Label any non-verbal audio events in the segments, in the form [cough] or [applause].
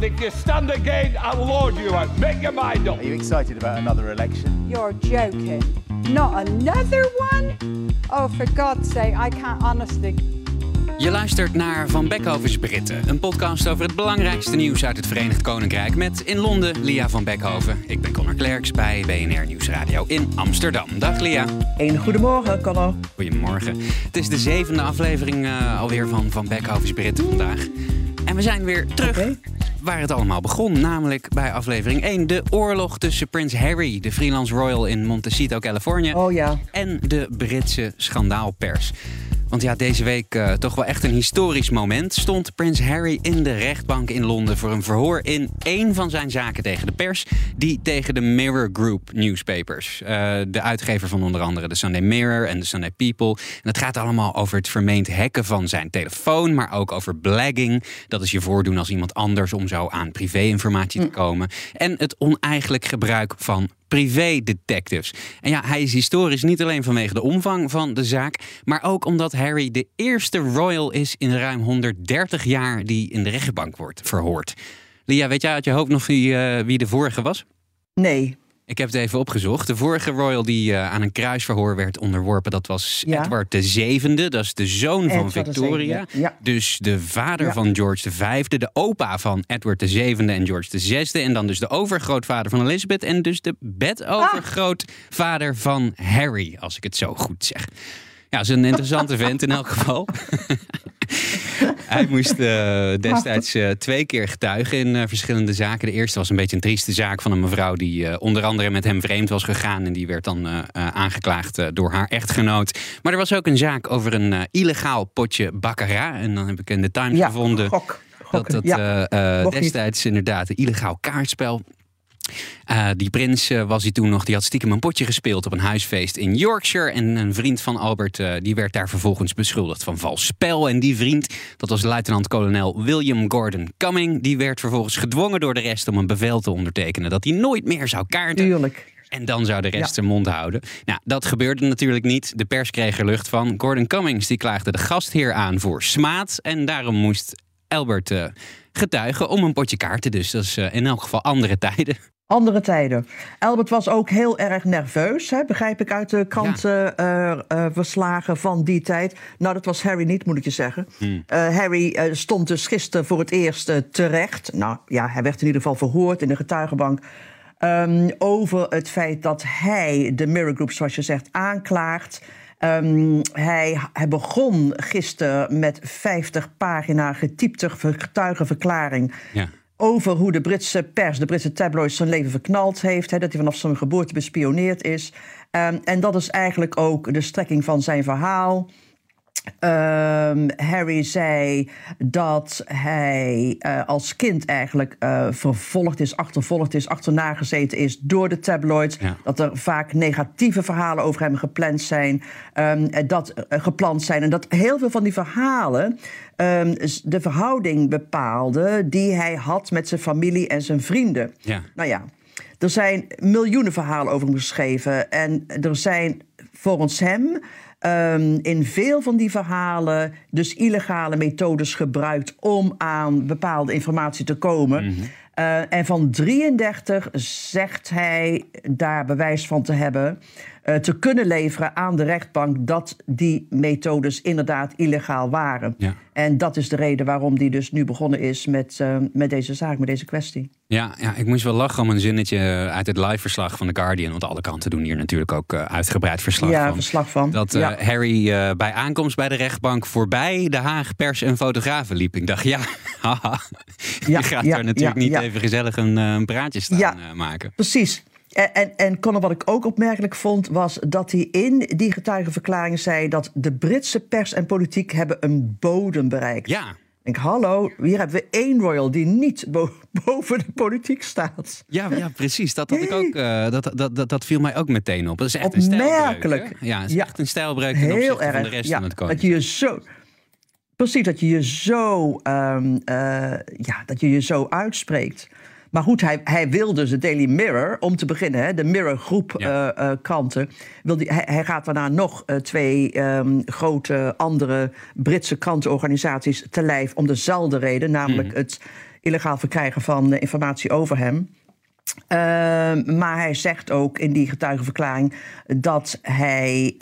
But if you stand again, I'll lord you out. Make your mind up. Are you excited about another election? You're joking. Not another one? Oh, for God's sake, I can't honestly. Je luistert naar Van Beckhovens Britten, een podcast over het belangrijkste nieuws uit het Verenigd Koninkrijk met in Londen Lia van Beckhoven. Ik ben Connor Klerks bij BNR Nieuwsradio in Amsterdam. Dag Lia. Een goedemorgen, Connor. Goedemorgen. Het is de zevende aflevering uh, alweer van Van Beckhovens Britten vandaag. En we zijn weer terug okay. Waar het allemaal begon, namelijk bij aflevering 1. De oorlog tussen Prins Harry, de freelance royal in Montecito, Californië, oh, ja. en de Britse schandaalpers. Want ja, deze week uh, toch wel echt een historisch moment. Stond prins Harry in de rechtbank in Londen voor een verhoor in één van zijn zaken tegen de pers, die tegen de Mirror Group newspapers. Uh, de uitgever van onder andere de Sunday Mirror en de Sunday People. En het gaat allemaal over het vermeend hacken van zijn telefoon, maar ook over blagging. Dat is je voordoen als iemand anders om zo aan privé-informatie te komen. En het oneigenlijk gebruik van privé-detectives. En ja, hij is historisch niet alleen vanwege de omvang van de zaak, maar ook omdat Harry de eerste royal is in ruim 130 jaar die in de rechtbank wordt verhoord. Lia, weet jij uit je hoofd nog wie, uh, wie de vorige was? Nee. Ik heb het even opgezocht. De vorige royal die uh, aan een kruisverhoor werd onderworpen, dat was ja. Edward de zevende. Dat is de zoon Edward van Victoria. Ja. Dus de vader ja. van George de vijfde, de opa van Edward de zevende en George de zesde. En dan dus de overgrootvader van Elizabeth en dus de bedovergrootvader van Harry, als ik het zo goed zeg. Ja, dat is een interessante vent in elk geval. [laughs] Hij moest uh, destijds uh, twee keer getuigen in uh, verschillende zaken. De eerste was een beetje een trieste zaak van een mevrouw die onder andere met hem vreemd was gegaan. En die werd dan aangeklaagd door haar echtgenoot. Maar er was ook een zaak over een illegaal potje baccarat. En dan heb ik in de Times ja, gevonden gok, dat dat ja, destijds inderdaad een illegaal kaartspel uh, die prins uh, was hij toen nog, die had stiekem een potje gespeeld op een huisfeest in Yorkshire. En een vriend van Albert, uh, die werd daar vervolgens beschuldigd van vals spel. En die vriend, dat was luitenant-kolonel William Gordon Cumming, die werd vervolgens gedwongen door de rest om een bevel te ondertekenen dat hij nooit meer zou kaarten. Tuurlijk. En dan zou de rest ja. zijn mond houden. Nou, dat gebeurde natuurlijk niet. De pers kreeg er lucht van. Gordon Cummings die klaagde de gastheer aan voor smaad. En daarom moest Albert getuigen om een potje kaarten. Dus dat is in elk geval andere tijden. Andere tijden. Albert was ook heel erg nerveus, hè, begrijp ik uit de krantenverslagen ja. uh, uh, van die tijd. Nou, dat was Harry niet, moet ik je zeggen. Hmm. Uh, Harry stond dus gisteren voor het eerst terecht. Nou ja, hij werd in ieder geval verhoord in de getuigenbank. Um, over het feit dat hij de Mirror Group, zoals je zegt, aanklaagt. Um, hij, hij, begon gisteren met 50 pagina getypte getuigenverklaring. Ja over hoe de Britse pers, de Britse tabloids zijn leven verknald heeft. Hè, dat hij vanaf zijn geboorte bespioneerd is. Um, en dat is eigenlijk ook de strekking van zijn verhaal. Um, Harry zei dat hij uh, als kind eigenlijk uh, vervolgd is, achtervolgd is, achterna gezeten is door de tabloids. Ja. Dat er vaak negatieve verhalen over hem gepland zijn, um, dat, uh, gepland zijn. En dat heel veel van die verhalen um, de verhouding bepaalde die hij had met zijn familie en zijn vrienden. Ja. Nou ja, er zijn miljoenen verhalen over hem geschreven. En er zijn volgens hem. Um, in veel van die verhalen dus illegale methodes gebruikt om aan bepaalde informatie te komen. Mhm. Uh, en van 33 zegt hij daar bewijs van te hebben. Uh, te kunnen leveren aan de rechtbank dat die methodes inderdaad illegaal waren. Ja. En dat is de reden waarom die dus nu begonnen is met, uh, met deze zaak, met deze kwestie. Ja, ja, ik moest wel lachen om een zinnetje uit het live-verslag van The Guardian. Want alle kanten doen hier natuurlijk ook uh, uitgebreid verslag ja, van. verslag van. Dat uh. Harry uh, bij aankomst bij de rechtbank voorbij de Haag pers en fotografen liep. Ik dacht, ja, [laughs] haha. Ja, Je gaat daar natuurlijk niet even gezellig een, een praatje staan Ja. maken. Precies. En, en, en Conor, wat ik ook opmerkelijk vond, was dat hij in die getuigenverklaring zei dat de Britse pers en politiek hebben een bodem bereikt. Ja, Ik denk, hallo, hier hebben we één royal die niet bo- [laughs] boven de politiek staat. Ja, ja precies. Dat, had ik ook, eh, dat, dat, dat, dat viel mij ook meteen op. Dat is echt een stijlbreuk. Ja, het is Ja. echt een stijlbreuk ten Heel opzichte erg. van de rest ja, van het dat koning. je je zo. Precies, dat je je zo, ehm, eh, ja, dat je je zo uitspreekt. Maar goed, hij, hij wil dus de Daily Mirror, om te beginnen, hè, de Mirror groep Ja. eh, eh, kranten. Wil die, hij, hij gaat daarna nog eh, twee ehm, grote andere Britse krantenorganisaties te lijf om dezelfde reden, namelijk Mhm. het illegaal verkrijgen van informatie over hem. Ehm, maar hij zegt ook in die getuigenverklaring dat hij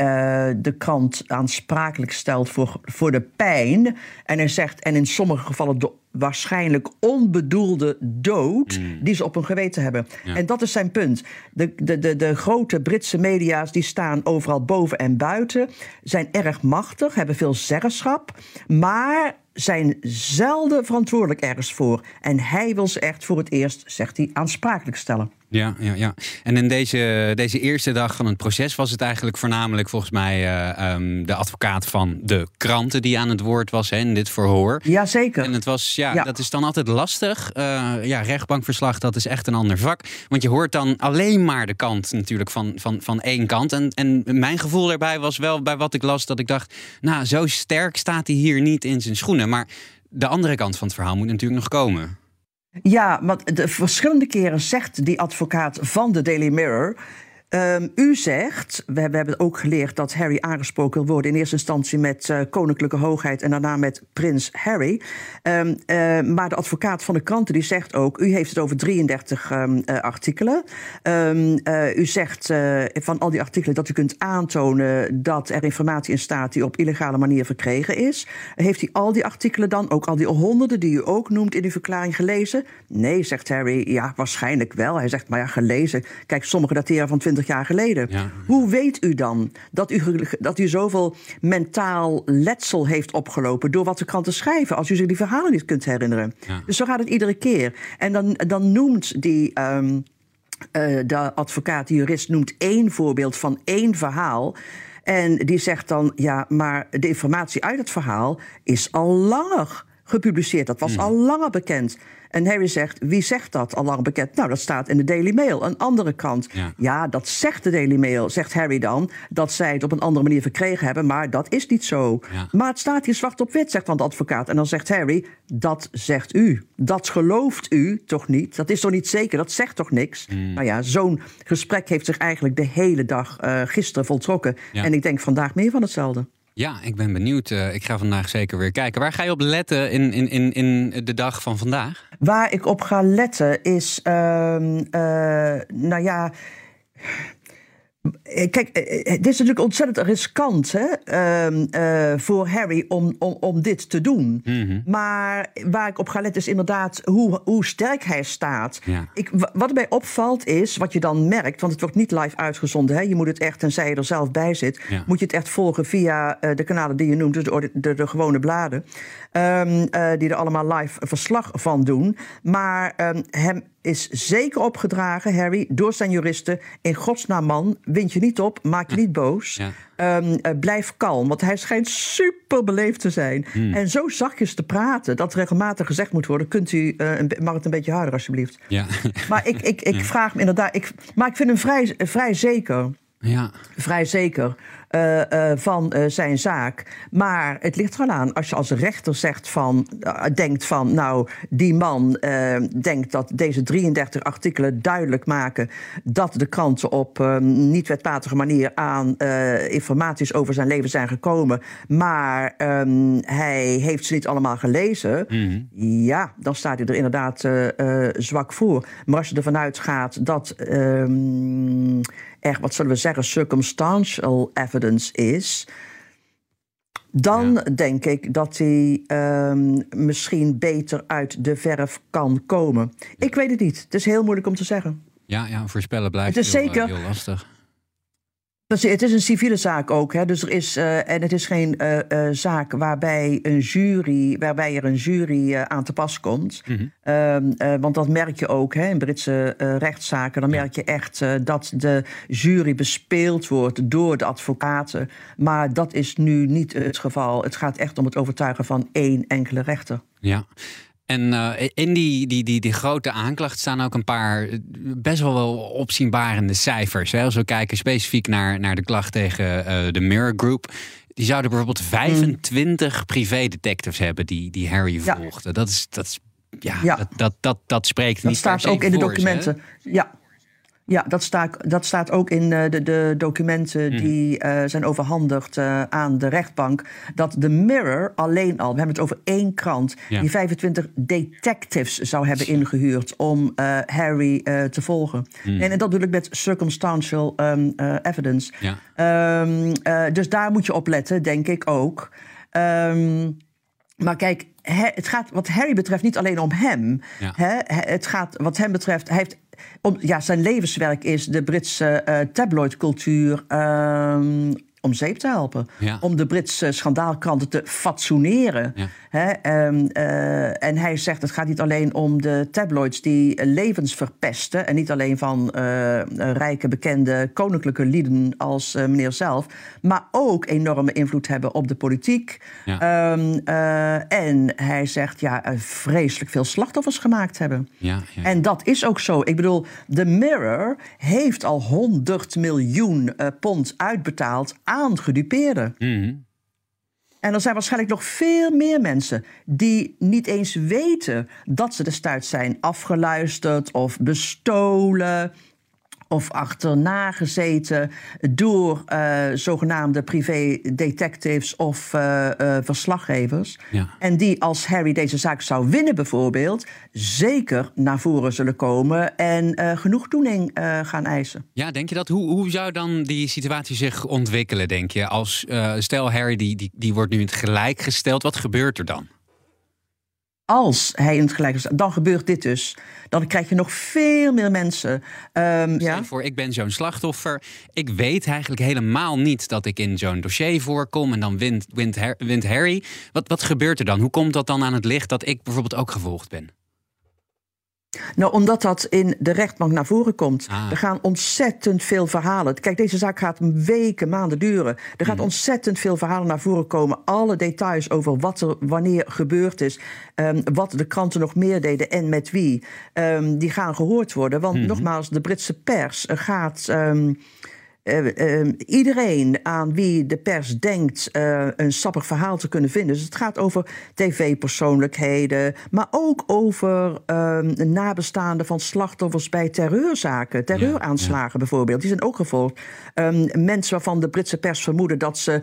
de krant aansprakelijk stelt voor, voor de pijn. En hij zegt, en in sommige gevallen de waarschijnlijk onbedoelde dood die ze op hun geweten hebben. En dat is zijn punt. De, de, de, de grote Britse media's die staan overal boven en buiten, zijn erg machtig, hebben veel zeggenschap, maar zijn zelden verantwoordelijk ergens voor. En hij wil ze echt voor het eerst, zegt hij, aansprakelijk stellen. Ja, ja, ja. En in deze, deze eerste dag van het proces was het eigenlijk voornamelijk volgens mij eh, ehm, de advocaat van de kranten die aan het woord was hè, in dit verhoor. Jazeker. En het was, ja, Ja. dat is dan altijd lastig. Eh, ja, rechtbankverslag, dat is echt een ander vak. Want je hoort dan alleen maar de kant natuurlijk van, van, van één kant. En, en mijn gevoel daarbij was wel bij wat ik las dat ik dacht... nou, zo sterk staat hij hier niet in zijn schoenen. Maar de andere kant van het verhaal moet natuurlijk nog komen. Ja, want de verschillende keren zegt die advocaat van de Daily Mirror. Ehm, u zegt, we, hebben- ook geleerd dat Harry aangesproken wil worden. In eerste instantie met eh, koninklijke hoogheid en daarna met prins Harry. Ehm, eh, maar de advocaat van de kranten die zegt ook, u heeft het over 33 ehm, eh, artikelen. U zegt van al die artikelen dat u kunt aantonen dat er informatie in staat die op illegale manier verkregen is. Heeft u al die artikelen dan, ook al die honderden die u ook noemt in uw verklaring gelezen? Nee, zegt Harry. Ja, waarschijnlijk wel. Hij zegt, maar ja, gelezen. Kijk, sommige dateren van 20 jaar geleden. Ja. Hoe weet u dan dat u, dat u zoveel mentaal letsel heeft opgelopen door wat de kranten schrijven, als u zich die verhalen niet kunt herinneren? Ja. Dus zo gaat het iedere keer. En dan, dan noemt die. ehm, eh, de advocaat, de jurist, noemt één voorbeeld van één verhaal. En die zegt dan, ja, maar de informatie uit het verhaal is al langer gepubliceerd. Dat was al langer bekend. En Harry zegt, wie zegt dat al lang bekend? Nou, dat staat in de Daily Mail, een andere krant. Ja. Ja, dat zegt de Daily Mail, zegt Harry dan, dat zij het op een andere manier verkregen hebben, maar dat is niet zo. Ja. Maar het staat hier zwart op wit, zegt dan de advocaat. En dan zegt Harry, dat zegt u. Dat gelooft u toch niet? Dat is toch niet zeker? Dat zegt toch niks? Hmm. Nou ja, zo'n gesprek heeft zich eigenlijk de hele dag eh, gisteren voltrokken. Ja. En ik denk vandaag meer van hetzelfde. Ja, ik ben benieuwd. Eh, ik ga vandaag zeker weer kijken. Waar ga je op letten in, in, in, in de dag van vandaag? Waar ik op ga letten is, ehm, eh, nou ja. Eh, Kijk, eh, eh, dit is natuurlijk ontzettend riskant hè, ehm, eh, voor Harry om, om, om dit te doen. Maar waar ik op ga letten is inderdaad hoe, hoe sterk hij staat. Ja. Ik, wa- wat mij opvalt is, wat je dan merkt, want het wordt niet live uitgezonden. Hè, je moet het echt, tenzij je er zelf bij zit, Ja. moet je het echt volgen via eh, de kanalen die je noemt, dus de, de, de gewone bladen. ehm, eh, die er allemaal live verslag van doen. Maar ehm, hem is zeker opgedragen, Harry, door zijn juristen. In godsnaam, man, wind je niet op, maak je niet boos. Ja. Ehm, eh, blijf kalm, want hij schijnt super beleefd te zijn. Hmm. En zo zachtjes te praten, dat regelmatig gezegd moet worden. Kunt u, eh, een mag het een beetje harder, alsjeblieft? Ja, Maar ik, ik, ik vraag me inderdaad, ik, maar ik vind hem vrij, vrij zeker ja. vrij zeker eh, eh, van eh, zijn zaak. Maar het ligt er wel aan als je als rechter zegt van, denkt van, nou, die man denkt dat deze 33 artikelen duidelijk maken dat de kranten op eh, niet wetmatige manier aan informaties over zijn leven zijn gekomen, maar ehm, hij heeft ze niet allemaal gelezen. Ja, dan staat hij er inderdaad zwak voor. Maar als je ervan uitgaat dat ehm, er, wat zullen we zeggen, circumstantial evidence is. Dan denk ik dat hij ehm, misschien beter uit de verf kan komen. Ik weet het niet. Het is heel moeilijk om te zeggen. Ja, ja, voorspellen blijft Het is heel, eh, zeker- heel lastig. Het is een civiele zaak ook. Hè? Dus er is, uh, en het is geen uh, uh, zaak waarbij, een jury, waarbij er een jury aan te pas komt. Mm -hmm. want dat merk je ook hè, in Britse rechtszaken. Dan merk je echt dat de jury bespeeld wordt door de advocaten. Maar dat is nu niet het geval. Het gaat echt om het overtuigen van één enkele rechter. Ja. En uh, in die, die, die, die grote aanklacht staan ook een paar best wel, wel opzienbarende cijfers. Hè? Als we kijken specifiek naar, naar de klacht tegen uh, de Mirror Group. Die zouden bijvoorbeeld 25 mm. privédetectives hebben die, die Harry volgden. Ja. Dat, is, dat, is, ja, ja. Dat, dat, dat, dat spreekt dat niet staat ook in de documenten. ja, ja, dat staat, dat staat ook in uh, de, de, documenten mhm. die uh, zijn overhandigd uh, aan de rechtbank. Dat de Mirror alleen al, we hebben het over één krant, ja. die 25 detectives zou hebben ingehuurd om Harry te volgen. Mhm. En, en, dat bedoel ik met circumstantial um, evidence. Ja. Um, dus daar moet je op letten, denk ik ook. Um, maar kijk, het gaat wat Harry betreft niet alleen om hem. Ja. het gaat wat hem betreft, hij heeft om, ja, zijn levenswerk is de Britse uh, tabloidcultuur um, om zeep te helpen. Om de Britse schandaalkranten te fatsoeneren. Um, uh, en hij zegt het gaat niet alleen om de tabloids die levens verpesten. En niet alleen van uh, rijke, bekende koninklijke lieden als uh, meneer zelf. Maar ook enorme invloed hebben op de politiek. Ja. Um, en hij zegt ja, vreselijk veel slachtoffers gemaakt hebben. Ja, en dat is ook zo. Ik bedoel, The Mirror heeft al 100 miljoen pond uitbetaald aan gedupeerden. Mm En er zijn waarschijnlijk nog veel meer mensen die niet eens weten dat ze destijds zijn afgeluisterd of bestolen of achterna gezeten door uh, zogenaamde privé-detectives of uh, uh, verslaggevers. Ja. En die, als Harry deze zaak zou winnen, bijvoorbeeld, zeker naar voren zullen komen en genoegdoening gaan eisen. Ja, denk je dat? Hoe, hoe zou dan die situatie zich ontwikkelen, denk je? Als stel Harry die, die, die wordt nu in het gelijk gesteld, wat gebeurt er dan? Als hij in het gelijk is, dan gebeurt dit dus. Dan krijg je nog veel meer mensen. Um, ja? voor, ik ben zo'n slachtoffer. Ik weet eigenlijk helemaal niet dat ik in zo'n dossier voorkom. En dan wint, wint, wint Harry. Wat, wat gebeurt er dan? Hoe komt dat dan aan het licht dat ik bijvoorbeeld ook gevolgd ben? Nou, omdat dat in de rechtbank naar voren komt. Ah. Er gaan ontzettend veel verhalen. Kijk, deze zaak gaat weken, maanden duren. Er gaat mm. ontzettend veel verhalen naar voren komen. Alle details over wat er wanneer gebeurd is. Um, wat de kranten nog meer deden en met wie. Um, die gaan gehoord worden. Want mm-hmm. nogmaals, de Britse pers gaat. Um, uh, uh, iedereen aan wie de pers denkt uh, een sappig verhaal te kunnen vinden. Dus het gaat over tv-persoonlijkheden, maar ook over ehm, nabestaanden van slachtoffers bij terreurzaken, terreuraanslagen ja, bijvoorbeeld. Die zijn ook gevolgd. Um, mensen waarvan de Britse pers vermoeden dat ze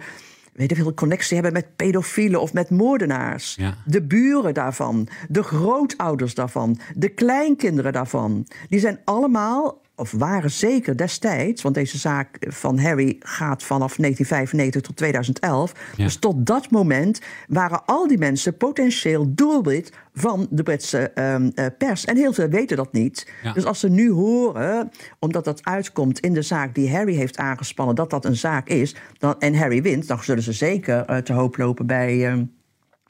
weet ik veel, connectie hebben met pedofielen of met moordenaars. Ja. De buren daarvan, de grootouders daarvan, de kleinkinderen daarvan. Die zijn allemaal of waren zeker destijds, want deze zaak van Harry gaat vanaf 1995 tot 2011. Dus tot dat moment waren al die mensen potentieel doelwit van de Britse um, pers. En heel veel weten dat niet. Dus als ze nu horen, omdat dat uitkomt in de zaak die Harry heeft aangespannen, dat dat een zaak is, dan, en Harry wint, dan zullen ze zeker uh, te hoop lopen bij. Uh,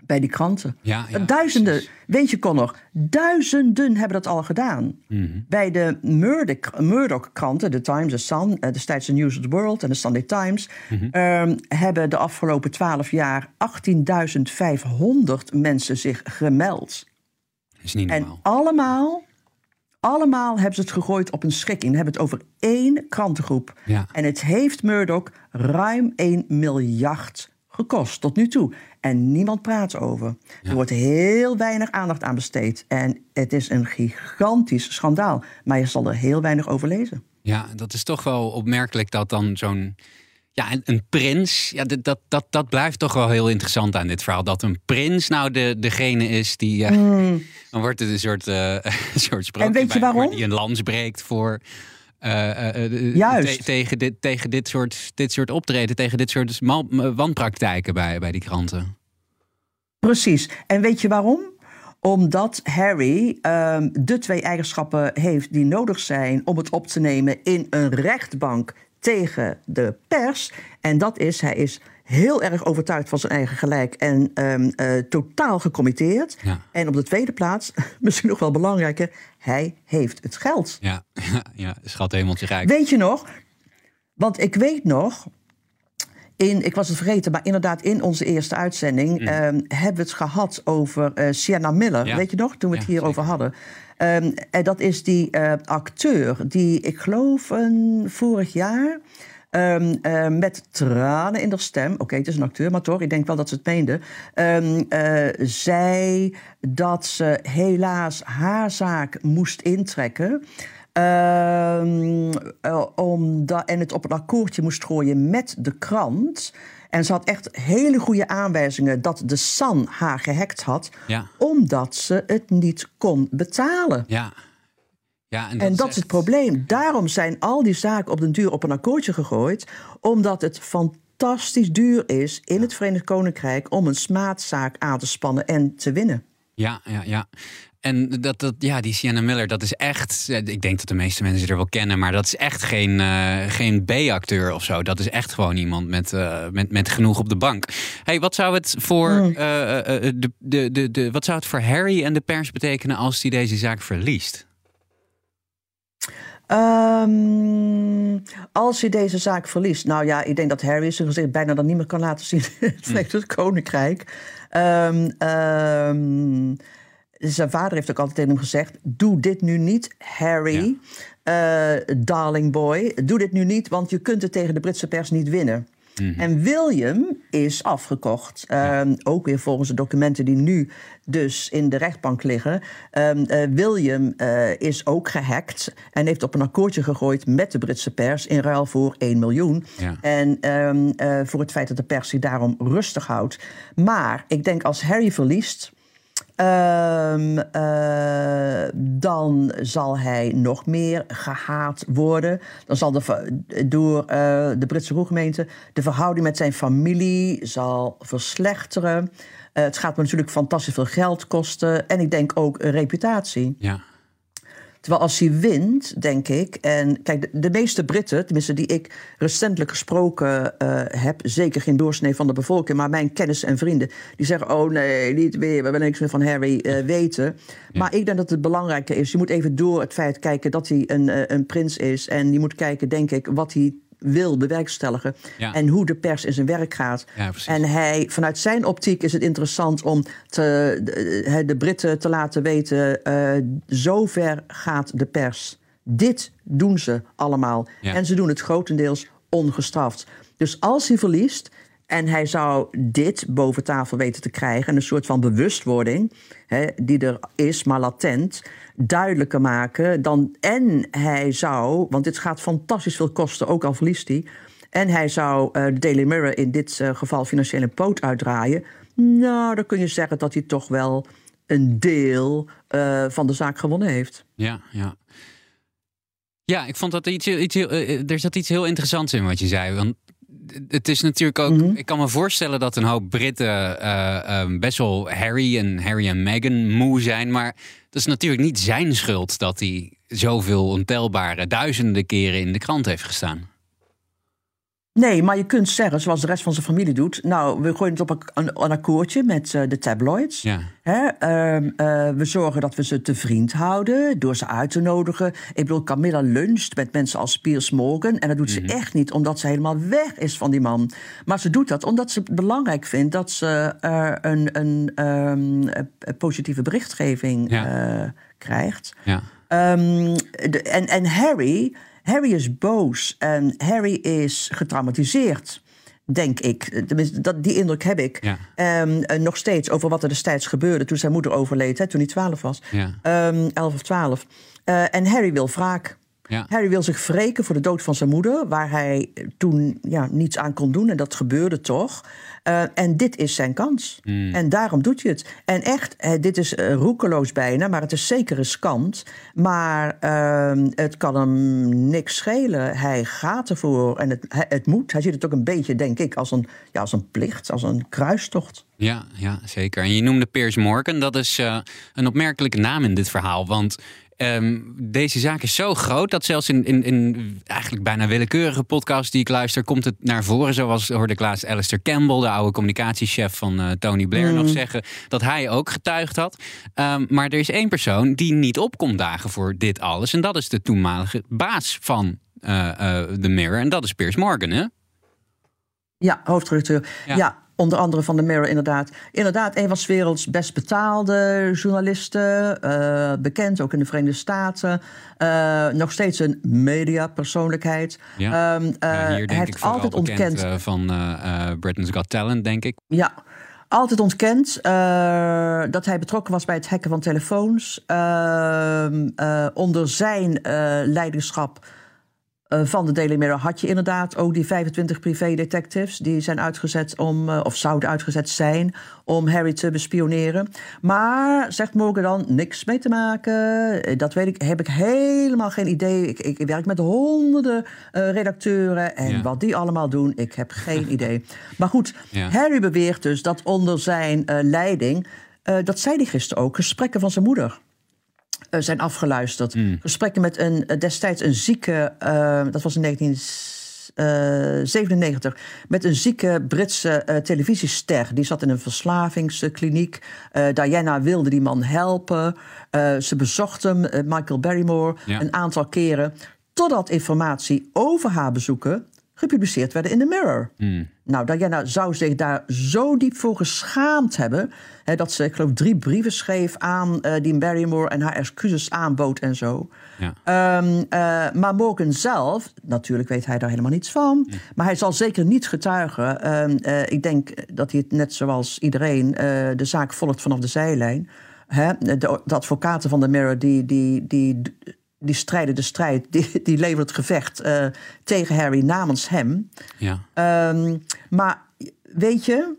bij die kranten. Ja, ja, duizenden, precies. weet je Connor, duizenden hebben dat al gedaan. Mm -hmm. Bij de Murdoch-kranten, de Times, The Sun, eh, de News of the World en de Sunday Times... Mm -hmm. um, hebben de afgelopen twaalf jaar 18.500 mensen zich gemeld. Is niet normaal. En allemaal, allemaal hebben ze het gegooid op een schikking. hebben het over één krantengroep. Ja. En het heeft Murdoch ruim 1 miljard gekost tot nu toe. En niemand praat over. Er wordt heel weinig aandacht aan besteed. En het is een gigantisch schandaal. Maar je zal er heel weinig over lezen. Ja, dat is toch wel opmerkelijk dat dan zo'n. Ja, een, prins, ja, dat, dat, dat blijft toch wel heel interessant aan dit verhaal. Dat een prins nou de, degene is die. Uh, mm. [laughs] Dan wordt het een soort, uh, [laughs] een soort sprookje en weet je waarom? die een lans breekt voor Juist. Te, tegen, dit, tegen dit, soort, dit soort optreden, tegen dit soort wanpraktijken bij, bij die kranten. Precies. En weet je waarom? Omdat Harry um, de twee eigenschappen heeft die nodig zijn om het op te nemen in een rechtbank tegen de pers. En dat is, hij is heel erg overtuigd van zijn eigen gelijk en ehm, eh, totaal gecommitteerd. Ja. En op de tweede plaats, [laughs] misschien nog wel belangrijker, hij heeft het geld. Ja, [laughs] ja, ja schat hemeltje rijk. Weet je nog? Want ik weet nog. In, ik was het vergeten, maar inderdaad, in onze eerste uitzending ehm, hebben we het gehad over eh Sienna Miller. Mm. Ja. Weet je nog? Toen we het Ja, hierover zeker. hadden. Ehm, en dat is die eh, acteur die, ik geloof, een, vorig jaar. Ehm, eh, met tranen in de stem. Oké, het is een acteur, maar toch, ik denk wel dat ze het meende. ehm, eh, zei dat ze helaas haar zaak moest intrekken. Ehm, omdat, en het op een akkoordje moest gooien met de krant. En ze had echt hele goede aanwijzingen dat de San haar gehackt had, Ja. omdat ze het niet kon betalen. Ja. Ja, en dat, En dat is het probleem. Daarom zijn al die zaken op den duur op een akkoordje gegooid, omdat het fantastisch duur is in het Verenigd Koninkrijk om een smaadzaak aan te spannen en te winnen. Ja, ja, ja. En dat, dat, ja, die Sienna Miller, dat is echt. Ik denk dat de meeste mensen er wel kennen, maar dat is echt geen, eh, geen B-acteur of zo. Dat is echt gewoon iemand met, eh, met, met genoeg op de bank. Hey, wat zou het voor eh, eh, de, de, de, de, wat zou het voor Harry en de pers betekenen als hij deze zaak verliest? Ehm, als hij deze zaak verliest. Nou ja, ik denk dat Harry zijn gezicht bijna dan niet meer kan laten zien in [laughs] het Verenigd Koninkrijk. Ehm, ehm, zijn vader heeft ook altijd tegen hem gezegd: Doe dit nu niet, Harry, eh, darling boy. Doe dit nu niet, want je kunt het tegen de Britse pers niet winnen. En William is afgekocht. Ehm, ook weer volgens de documenten die nu dus in de rechtbank liggen. Ehm, eh, William eh, is ook gehackt en heeft op een akkoordje gegooid met de Britse pers in ruil voor 1 miljoen. Ja. En ehm, eh, voor het feit dat de pers zich daarom rustig houdt. Maar ik denk als Harry verliest. Ehm, eh, dan zal hij nog meer gehaat worden. Dan zal de, door eh, de Britse roergemeente de verhouding met zijn familie zal verslechteren. Eh, het gaat me natuurlijk fantastisch veel geld kosten. En ik denk ook reputatie. Ja. Terwijl als hij wint, denk ik. En kijk, de, de meeste Britten, tenminste die ik recentelijk gesproken eh, heb, zeker geen doorsnee van de bevolking, maar mijn kennissen en vrienden, die zeggen: Oh nee, niet weer, we willen niks meer van Harry eh, weten. Maar ik denk dat het belangrijker is. Je moet even door het feit kijken dat hij een, eh, een prins is. En je moet kijken, denk ik, wat hij wil bewerkstelligen. Ja. En hoe de pers in zijn werk gaat. Ja, en hij, vanuit zijn optiek is het interessant om te, de, de Britten te laten weten: eh zover gaat de pers. Dit doen ze allemaal. Ja. En ze doen het grotendeels ongestraft. Dus als hij verliest en hij zou dit boven tafel weten te krijgen, en een soort van bewustwording, hè, die er is, maar latent, duidelijker maken. Dan, en hij zou, want dit gaat fantastisch veel kosten, ook al verliest hij. En hij zou eh, de Daily Mirror in dit eh, geval financieel een poot uitdraaien. Nou, dan kun je zeggen dat hij toch wel een deel eh, van de zaak gewonnen heeft. Ja, ja. Ja, ik vond dat iets, iets heel, er zat iets heel interessants in wat je zei. Want het is natuurlijk ook. Ik kan me voorstellen dat een hoop Britten eh, eh, best wel Harry en Harry en Meghan moe zijn. Maar dat is natuurlijk niet zijn schuld dat hij zoveel ontelbare duizenden keren in de krant heeft gestaan. Nee, maar je kunt zeggen, zoals de rest van zijn familie doet... nou, we gooien het op een, een, akkoordje met eh, de tabloids. Ja. Hè? ehm, eh, we zorgen dat we ze te vriend houden door ze uit te nodigen. Ik bedoel, Camilla luncht met mensen als Piers Morgan... en dat doet ze echt niet omdat ze helemaal weg is van die man. Maar ze doet dat omdat ze het belangrijk vindt... dat ze eh, een, een ehm, eh, positieve berichtgeving Ja. krijgt. Ja. Ehm, de- en, en Harry, Harry is boos en Harry is getraumatiseerd. Denk ik. Tenminste, dat, die indruk heb ik. Ja. Ehm, en nog steeds over wat er destijds gebeurde toen zijn moeder overleed, hè, toen hij 12 was. Ja. Ehm, 11 of 12. Eh, en Harry wil wraak. Ja. Harry wil zich wreken voor de dood van zijn moeder, waar hij toen ja, niets aan kon doen. En dat gebeurde toch. Eh, en dit is zijn kans. Hmm. En daarom doet hij het. En echt, eh, dit is eh, roekeloos bijna, maar het is zeker riskant. Maar ehm, het kan hem niks schelen. Hij gaat ervoor en het, het moet. Hij ziet het ook een beetje, denk ik, als een, ja, als een plicht, als een kruistocht. Ja, ja, zeker. En je noemde Piers Morgan. Dat is een opmerkelijke naam in dit verhaal. Want Ehm, deze zaak is zo groot dat zelfs in, in, in eigenlijk bijna willekeurige podcasts die ik luister, komt het naar voren. Zoals hoorde ik laatst Alistair Campbell, de oude communicatiechef van eh, Tony Blair, nog zeggen dat hij ook getuigd had. Ehm, maar er is één persoon die niet op komt dagen voor dit alles. En dat is de toenmalige baas van uh, The Mirror. En dat is Piers Morgan, hè? Ja, hoofdredacteur. Ja. Ja. Onder andere van The Mirror, inderdaad. Inderdaad, een van 's werelds best betaalde journalisten. eh, bekend ook in de Verenigde Staten. Eh, nog steeds een mediapersoonlijkheid. Ja. Eh, Ja, hier hij denk heeft ik altijd ontkend. eh, van eh, eh, Britain's Got Talent, denk ik. Ja, altijd ontkend eh, dat hij betrokken was bij het hacken van telefoons. Ehm, eh, onder zijn eh, leiderschap eh, van de Daily Mirror had je inderdaad ook die 25 privé-detectives... die zijn uitgezet om, eh, of zouden uitgezet zijn om Harry te bespioneren. Maar, zegt Morgan dan, niks mee te maken. Eh, Dat weet ik, heb ik helemaal geen idee. Ik, ik werk met honderden redacteuren en Ja. wat die allemaal doen, ik heb geen [laughs] idee. Maar goed, Ja. Harry beweert dus dat onder zijn leiding... dat zei hij gisteren ook, gesprekken van zijn moeder zijn afgeluisterd. Hmm. Gesprekken met een, eh, destijds een zieke, eh, dat was in 1997, met een zieke Britse eh, televisiester. Die zat in een verslavingskliniek. Eh, Diana wilde die man helpen. Eh, ze bezocht hem, eh, Michael Barrymore, Ja. een aantal keren. Totdat informatie over haar bezoeken gepubliceerd werden in The Mirror. Nou, Diana zou zich daar zo diep voor geschaamd hebben... Hè, dat ze, ik geloof, drie brieven schreef aan eh die Barrymore... en haar excuses aanbood en zo. Ja. Ehm, eh, maar Morgan zelf, natuurlijk weet hij daar helemaal niets van... maar hij zal zeker niet getuigen. Ehm, eh, ik denk dat hij het net zoals iedereen de zaak volgt vanaf de zijlijn. Hè? De, de advocaten van de Mirror die... die, die die strijden de strijd, die, die leveren het gevecht eh, tegen Harry namens hem. Ja. Ehm, maar weet je,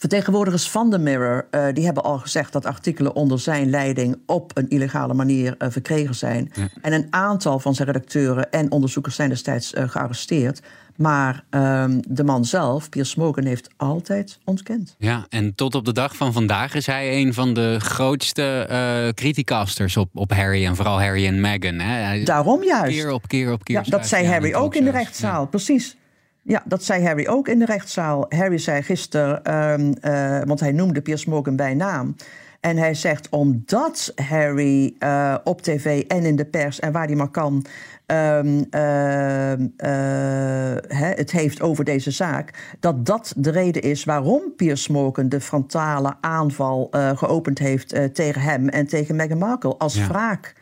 vertegenwoordigers van de Mirror... eh, die hebben al gezegd dat artikelen onder zijn leiding... op een illegale manier eh, verkregen zijn. En een aantal van zijn redacteuren en onderzoekers zijn destijds eh, gearresteerd. Maar ehm, de man zelf, Piers Morgan, heeft altijd ontkend. Ja, en tot op de dag van vandaag is hij een van de grootste eh criticasters op, op Harry en vooral Harry en Meghan. Hè? Daarom juist. Keer op keer op keer. Ja, dat zei Harry ook in de rechtszaal, precies. Ja, dat zei Harry ook in de rechtszaal. Harry zei gisteren, ehm, eh, want hij noemde Piers Morgan bij naam. En hij zegt, omdat Harry eh, op tv en in de pers en waar hij maar kan... ehm, ehm, eh, het heeft over deze zaak... dat dat de reden is waarom Piers Morgan de frontale aanval geopend heeft... tegen hem en tegen Meghan Markle als Ja. wraak.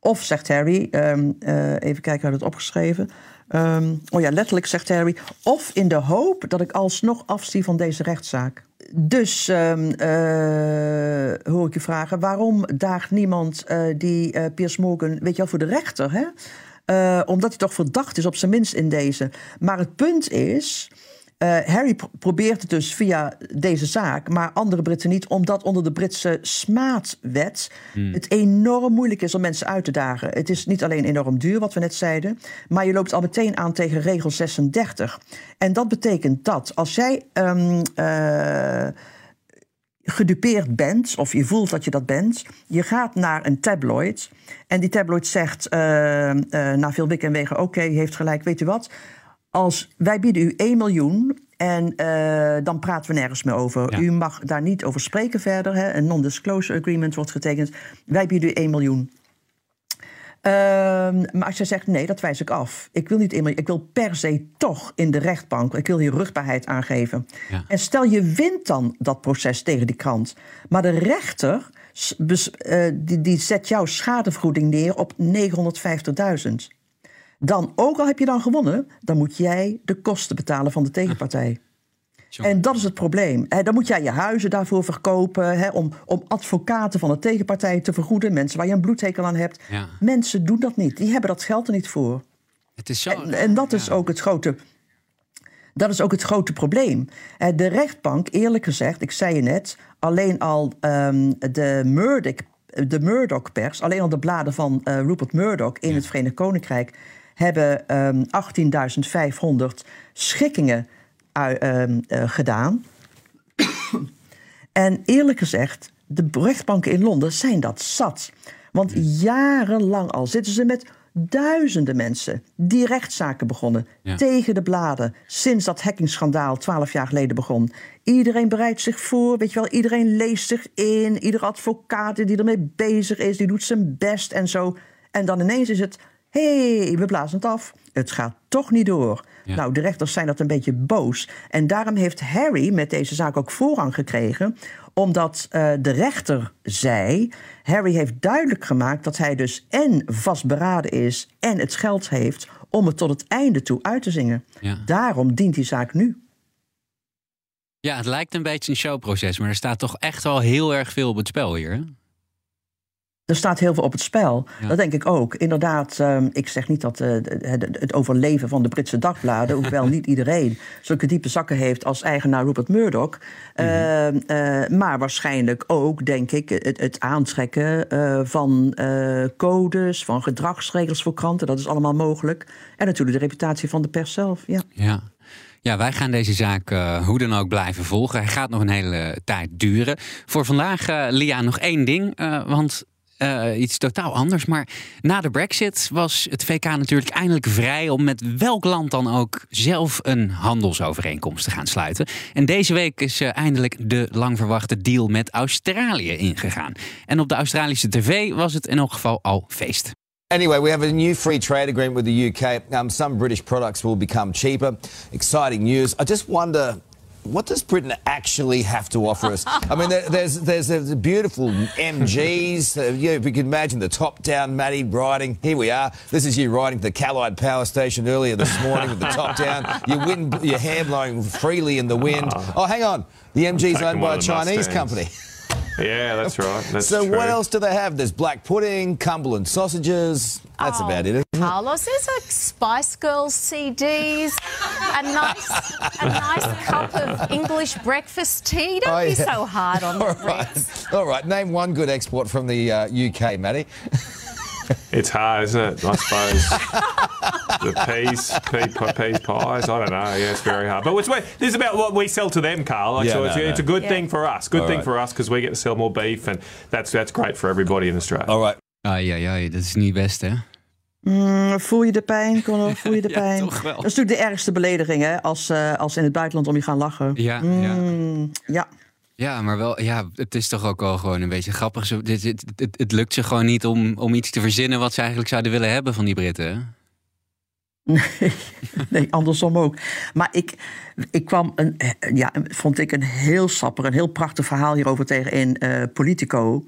Of, zegt Harry, even kijken, hij had het opgeschreven. Ehm, oh ja, letterlijk zegt Harry. Of in de hoop dat ik alsnog afzie van deze rechtszaak. Dus ehm, eh, hoor ik je vragen, waarom daagt niemand eh, die eh Piers Morgan, weet je wel, voor de rechter? Hè? Omdat hij toch verdacht is, op zijn minst in deze. Maar het punt is. Eh, Harry pro- probeert het dus via deze zaak, maar andere Britten niet, omdat onder de Britse smaadwet het enorm moeilijk is om mensen uit te dagen. Het is niet alleen enorm duur, wat we net zeiden, maar je loopt al meteen aan tegen regel 36. En dat betekent dat als jij ehm, eh, gedupeerd bent, of je voelt dat je dat bent, je gaat naar een tabloid en die tabloid zegt eh, na veel wikken en wegen, oké, u heeft gelijk, weet u wat, als wij bieden u 1 miljoen en eh, dan praten we nergens meer over. Ja. U mag daar niet over spreken verder. Hè? Een non-disclosure agreement wordt getekend. Wij bieden u 1 miljoen. Ehm, maar als je zegt nee, dat wijs ik af. Ik wil niet 1 miljoen. Ik wil per se toch in de rechtbank. Ik wil hier rugbaarheid aangeven. Ja. En stel je wint dan dat proces tegen die krant. Maar de rechter bes- eh, die, die zet jouw schadevergoeding neer op 950.000. Dan, ook al heb je dan gewonnen, dan moet jij de kosten betalen van de tegenpartij. Jongen. En dat is het probleem. Dan moet jij je huizen daarvoor verkopen... Hè, om, om advocaten van de tegenpartij te vergoeden. Mensen waar je een bloedhekel aan hebt. Ja. Mensen doen dat niet. Die hebben dat geld er niet voor. Het is zo. En, en dat is ook het grote... Dat is ook het grote probleem. De rechtbank, eerlijk gezegd, ik zei je net... alleen al ehm, de Murdoch, de Murdoch-pers... alleen al de bladen van eh, Rupert Murdoch in het Verenigd Koninkrijk... hebben ehm 18.500 schikkingen ui- ehm, eh, gedaan. en eerlijk gezegd, de rechtbanken in Londen zijn dat zat. Want jarenlang al zitten ze met duizenden mensen die rechtszaken begonnen Ja. tegen de bladen. Sinds dat hackingschandaal twaalf jaar geleden begon. Iedereen bereidt zich voor, weet je wel. Iedereen leest zich in. Ieder advocaat die ermee bezig is, die doet zijn best en zo. En dan ineens is het, hey, we blazen het af. Het gaat toch niet door. Ja. Nou, de rechters zijn dat een beetje boos. En daarom heeft Harry met deze zaak ook voorrang gekregen omdat eh, de rechter zei... Harry heeft duidelijk gemaakt dat hij dus en vastberaden is... en het geld heeft om het tot het einde toe uit te zingen. Ja. Daarom dient die zaak nu. Ja, het lijkt een beetje een showproces, maar er staat toch echt wel heel erg veel op het spel hier. Hè? Er staat heel veel op het spel. Ja. Dat denk ik ook. Inderdaad, ehm, ik zeg niet dat eh, het, overleven van de Britse dagbladen... [laughs] hoewel niet iedereen zulke diepe zakken heeft als eigenaar Rupert Murdoch. Ehm, eh, maar waarschijnlijk ook, denk ik, het, het aantrekken eh, van codes... van gedragsregels voor kranten, dat is allemaal mogelijk. En natuurlijk de reputatie van de pers zelf, ja. Ja. Ja, wij gaan deze zaak hoe dan ook blijven volgen. Hij gaat nog een hele tijd duren. Voor vandaag, eh, Lia, nog één ding. want eh, iets totaal anders. Maar na de Brexit was het VK natuurlijk eindelijk vrij om met welk land dan ook zelf een handelsovereenkomst te gaan sluiten. En deze week is eh, eindelijk de lang verwachte deal met Australië ingegaan. En op de Australische tv was het in elk geval al feest. Anyway, we have a new free trade agreement with the UK. Um, some British products will become cheaper. Exciting news. I just wonder. What does Britain actually have to offer us? I mean, there, there's there's the beautiful MGs. Uh, you know, if you can imagine the top down, Matty riding. Here we are. This is you riding to the Callide Power Station earlier this morning with the top down. Your wind, your hair blowing freely in the wind. Oh, hang on. The MG's taking owned by a Chinese Mustangs. company. Yeah, that's right. [laughs] That's so true. what else do they have? There's black pudding, Cumberland sausages. That's Oh, about it. Carlos, there's a Spice Girls CDs, a nice, a nice [laughs] cup of English breakfast tea. Don't Oh, be so hard on the [laughs] All Brits. right. All right. Name one good export from the uh, UK, Matty. [laughs] It's hard, isn't it? I suppose the peas, pea, peas pies. I don't know. Yeah, it's very hard. But it's, this is about what we sell to them, Carl. Like, Yeah, so no, it's, no. it's a good Yeah. thing for us. Good All thing right. for us because we get to sell more beef, and that's that's great for everybody in Australia. All right. Ai, ai, ai, dat is niet best, hè? Mm, voel je de pijn, Conor? [laughs] Voel je de Ja, pijn? toch wel. Dat is natuurlijk de ergste belediging, hè? Als, eh, als in het buitenland om je gaan lachen. Ja, ja. Mm, ja. Ja, maar wel, ja, het is toch ook wel gewoon een beetje grappig. Dit, dit- het, het lukt ze gewoon niet om, om iets te verzinnen wat ze eigenlijk zouden willen hebben van die Britten. Nee, [laughs] nee, andersom ook. Maar ik, ik kwam, een, eh, ja, vond ik een heel sapper, een heel prachtig verhaal hierover tegen in eh, Politico.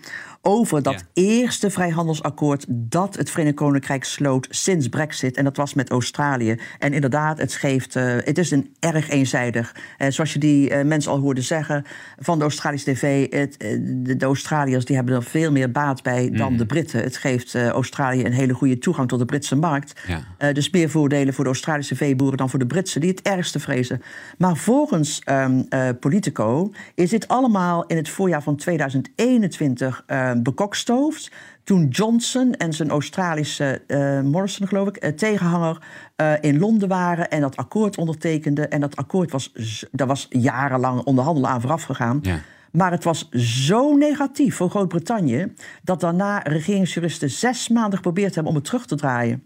Over dat Ja. eerste vrijhandelsakkoord dat het Verenigd Koninkrijk sloot sinds Brexit. En dat was met Australië. En inderdaad, het, geeft, eh, het is een erg eenzijdig. Eh, zoals je die eh, mensen al hoorde zeggen van de Australische tv. Het, de, de Australiërs die hebben er veel meer baat bij dan de Britten. Het geeft Australië een hele goede toegang tot de Britse markt. Ja. Dus meer voordelen voor de Australische veeboeren dan voor de Britse, die het ergste vrezen. Maar volgens ehm, eh, Politico is dit allemaal in het voorjaar van 2021 eh, bekokstoofd. Toen Johnson en zijn Australische eh, Morrison, geloof ik, eh, tegenhanger eh, in Londen waren en dat akkoord ondertekenden. En dat akkoord was, daar was jarenlang onderhandelen aan vooraf gegaan. Ja. Maar het was zo negatief voor Groot-Brittannië dat daarna regeringsjuristen zes maanden geprobeerd hebben om het terug te draaien.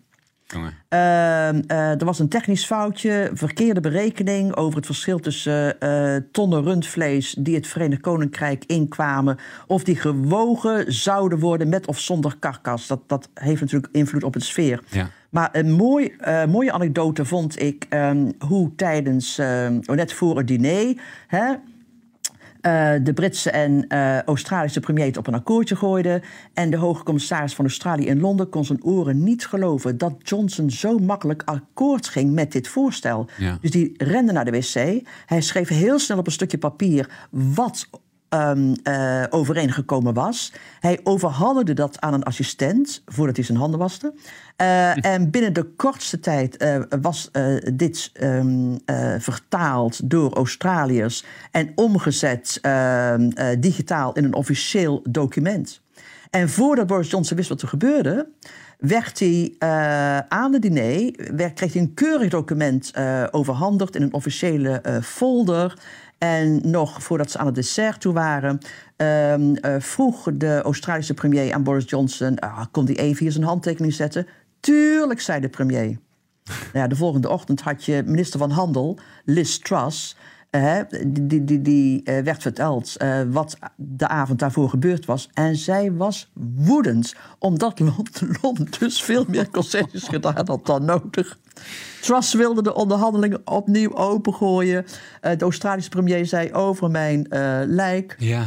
Ehm, eh, er was een technisch foutje, verkeerde berekening over het verschil tussen eh, tonnen rundvlees die het Verenigd Koninkrijk inkwamen, of die gewogen zouden worden met of zonder karkas. Dat, dat heeft natuurlijk invloed op het sfeer. Ja. Maar een mooi, eh, mooie anekdote vond ik ehm, hoe tijdens, ehm, net voor het diner, hè, eh, de Britse en eh, Australische premier het op een akkoordje gooiden. En de hoge commissaris van Australië in Londen kon zijn oren niet geloven dat Johnson zo makkelijk akkoord ging met dit voorstel. Ja. Dus die rende naar de wc. Hij schreef heel snel op een stukje papier wat ehm, eh, overeengekomen was. Hij overhandigde dat aan een assistent voordat hij zijn handen waste. Eh, en binnen de kortste tijd eh, was dit ehm, eh, vertaald door Australiërs en omgezet ehm, eh, digitaal in een officieel document. En voordat Boris Johnson wist wat er gebeurde, werd hij aan de diner, kreeg hij een keurig document overhandigd in een officiële folder. En nog voordat ze aan het dessert toe waren, ehm, eh, vroeg de Australische premier aan Boris Johnson: ah, kon hij even hier zijn handtekening zetten? Tuurlijk, zei de premier. Nou ja, de volgende ochtend had je minister van Handel, Liz Truss. Eh, die die, die, eh, werd verteld eh, wat de avond daarvoor gebeurd was. En zij was woedend, omdat Londen, dus veel meer concessies gedaan had dan nodig. Truss wilde de onderhandelingen opnieuw opengooien. De Australische premier zei over mijn lijk. Ja.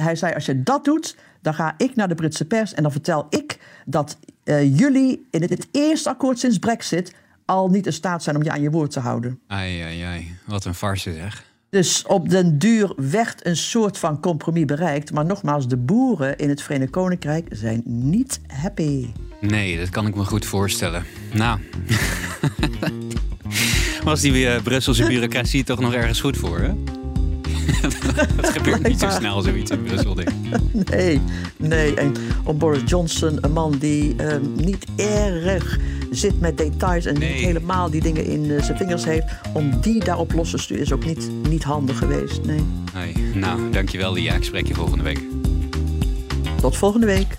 Hij zei, als je dat doet, dan ga ik naar de Britse pers... en dan vertel ik dat jullie in het, het eerste akkoord sinds Brexit... al niet in staat zijn om je aan je woord te houden. Ai, ai, ai. Wat een farce zeg. Dus op den duur werd een soort van compromis bereikt. Maar nogmaals, de boeren in het Verenigd Koninkrijk zijn niet happy. Nee, dat kan ik me goed voorstellen. Nou, [laughs] was die eh, Brusselse bureaucratie toch nog ergens goed voor, hè? [laughs] Het gebeurt niet zo snel, zoiets in Brussel, denk ik. Nee, nee. En om Boris Johnson, een man die eh, niet erg zit met details en niet helemaal die dingen in eh, zijn vingers heeft, om die daarop los te sturen is ook niet, niet handig geweest. Nee. Nee. Nou, dankjewel, Lia. Ik spreek je volgende week. Tot volgende week.